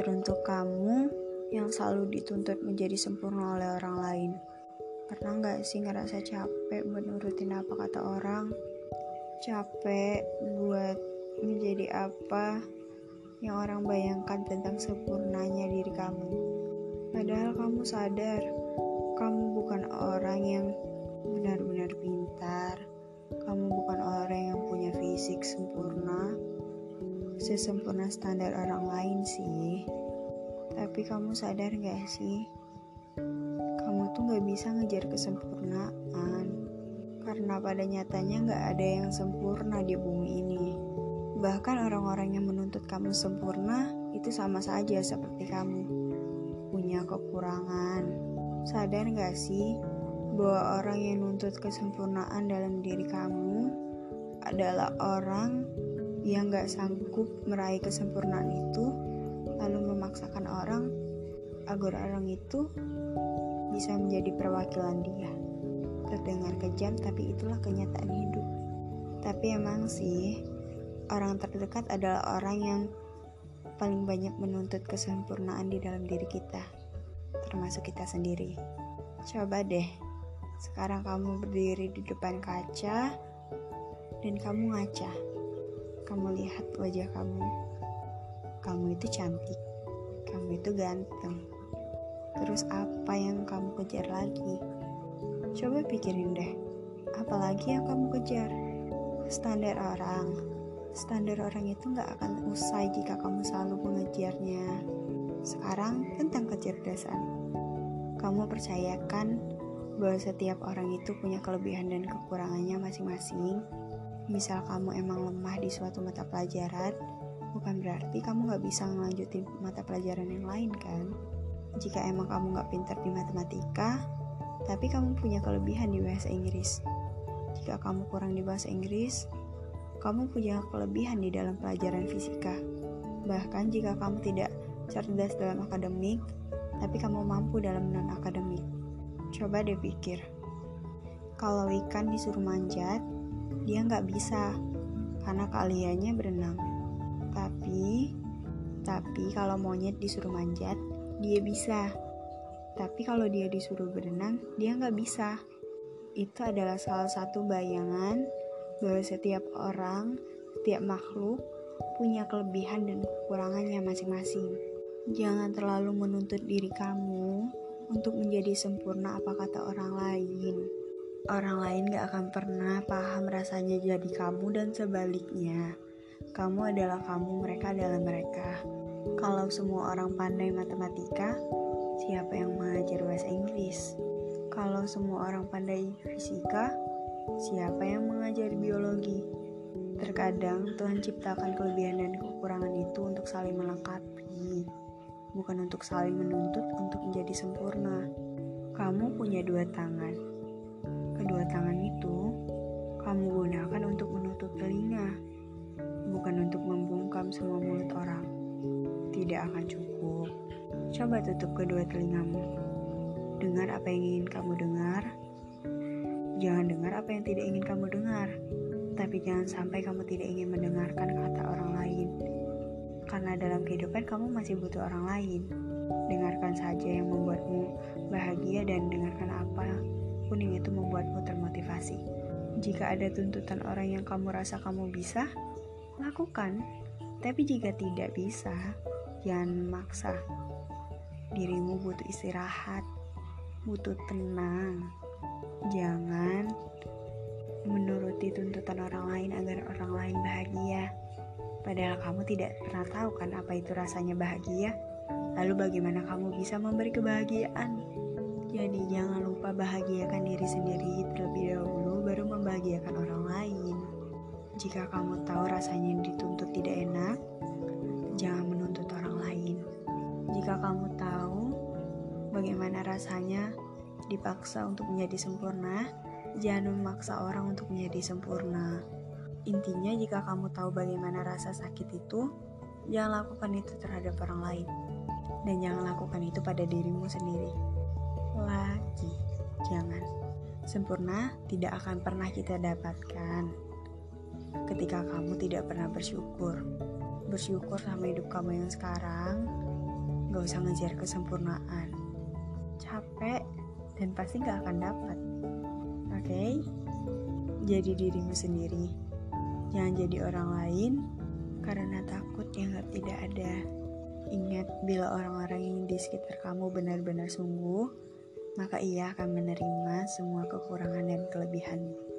Teruntuk kamu yang selalu dituntut menjadi sempurna oleh orang lain. Pernah nggak sih ngerasa capek buat nurutin apa kata orang? Capek buat menjadi apa yang orang bayangkan tentang sempurnanya diri kamu. Padahal kamu sadar, kamu bukan orang yang benar-benar pintar. Kamu bukan orang yang punya fisik sempurna, sesempurna standar orang lain sih. Tapi kamu sadar gak sih? Kamu tuh gak bisa ngejar kesempurnaan. Karena pada nyatanya gak ada yang sempurna di bumi ini. Bahkan orang-orang yang menuntut kamu sempurna itu sama saja seperti kamu. Punya kekurangan. Sadar gak sih bahwa orang yang nuntut kesempurnaan dalam diri kamu adalah orang yang gak sanggup meraih kesempurnaan itu, lalu memaksakan orang agar orang itu bisa menjadi perwakilan dia. Terdengar kejam, tapi itulah kenyataan hidup. Tapi emang sih, orang terdekat adalah orang yang paling banyak menuntut kesempurnaan di dalam diri kita, termasuk kita sendiri. Coba deh, sekarang kamu berdiri di depan kaca dan kamu ngaca kamu lihat wajah kamu. Kamu itu cantik, kamu itu ganteng. Terus apa yang kamu kejar lagi? Coba pikirin deh, apalagi yang kamu kejar? Standar orang. Standar orang itu gak akan usai jika kamu selalu mengejarnya. Sekarang tentang kecerdasan. Kamu percayakan bahwa setiap orang itu punya kelebihan dan kekurangannya masing-masing misal kamu emang lemah di suatu mata pelajaran, bukan berarti kamu gak bisa ngelanjutin mata pelajaran yang lain kan? Jika emang kamu gak pintar di matematika, tapi kamu punya kelebihan di bahasa Inggris. Jika kamu kurang di bahasa Inggris, kamu punya kelebihan di dalam pelajaran fisika. Bahkan jika kamu tidak cerdas dalam akademik, tapi kamu mampu dalam non-akademik. Coba deh pikir, kalau ikan disuruh manjat, dia nggak bisa karena kaliannya berenang. Tapi, tapi kalau monyet disuruh manjat, dia bisa. Tapi kalau dia disuruh berenang, dia nggak bisa. Itu adalah salah satu bayangan bahwa setiap orang, setiap makhluk punya kelebihan dan kekurangannya masing-masing. Jangan terlalu menuntut diri kamu untuk menjadi sempurna apa kata orang lain. Orang lain gak akan pernah paham rasanya jadi kamu dan sebaliknya. Kamu adalah kamu, mereka adalah mereka. Kalau semua orang pandai matematika, siapa yang mengajar bahasa Inggris? Kalau semua orang pandai fisika, siapa yang mengajar biologi? Terkadang Tuhan ciptakan kelebihan dan kekurangan itu untuk saling melengkapi, bukan untuk saling menuntut untuk menjadi sempurna. Kamu punya dua tangan, Kedua tangan itu kamu gunakan untuk menutup telinga, bukan untuk membungkam semua mulut orang. Tidak akan cukup. Coba tutup kedua telingamu. Dengar apa yang ingin kamu dengar. Jangan dengar apa yang tidak ingin kamu dengar. Tapi jangan sampai kamu tidak ingin mendengarkan kata orang lain. Karena dalam kehidupan kamu masih butuh orang lain. Dengarkan saja yang membuatmu bahagia dan dengarkan apa kuning itu membuatmu termotivasi. Jika ada tuntutan orang yang kamu rasa kamu bisa, lakukan. Tapi jika tidak bisa, jangan maksa. Dirimu butuh istirahat, butuh tenang. Jangan menuruti tuntutan orang lain agar orang lain bahagia. Padahal kamu tidak pernah tahu kan apa itu rasanya bahagia. Lalu bagaimana kamu bisa memberi kebahagiaan? Jadi jangan lupa bahagiakan diri sendiri terlebih dahulu baru membahagiakan orang lain. Jika kamu tahu rasanya dituntut tidak enak, jangan menuntut orang lain. Jika kamu tahu bagaimana rasanya dipaksa untuk menjadi sempurna, jangan memaksa orang untuk menjadi sempurna. Intinya jika kamu tahu bagaimana rasa sakit itu, jangan lakukan itu terhadap orang lain. Dan jangan lakukan itu pada dirimu sendiri lagi. Jangan. Sempurna tidak akan pernah kita dapatkan ketika kamu tidak pernah bersyukur. Bersyukur sama hidup kamu yang sekarang gak usah ngejar kesempurnaan. Capek dan pasti gak akan dapat. Oke? Okay? Jadi dirimu sendiri. Jangan jadi orang lain karena takut yang tidak ada. Ingat, bila orang-orang yang di sekitar kamu benar-benar sungguh, maka ia akan menerima semua kekurangan dan kelebihanmu.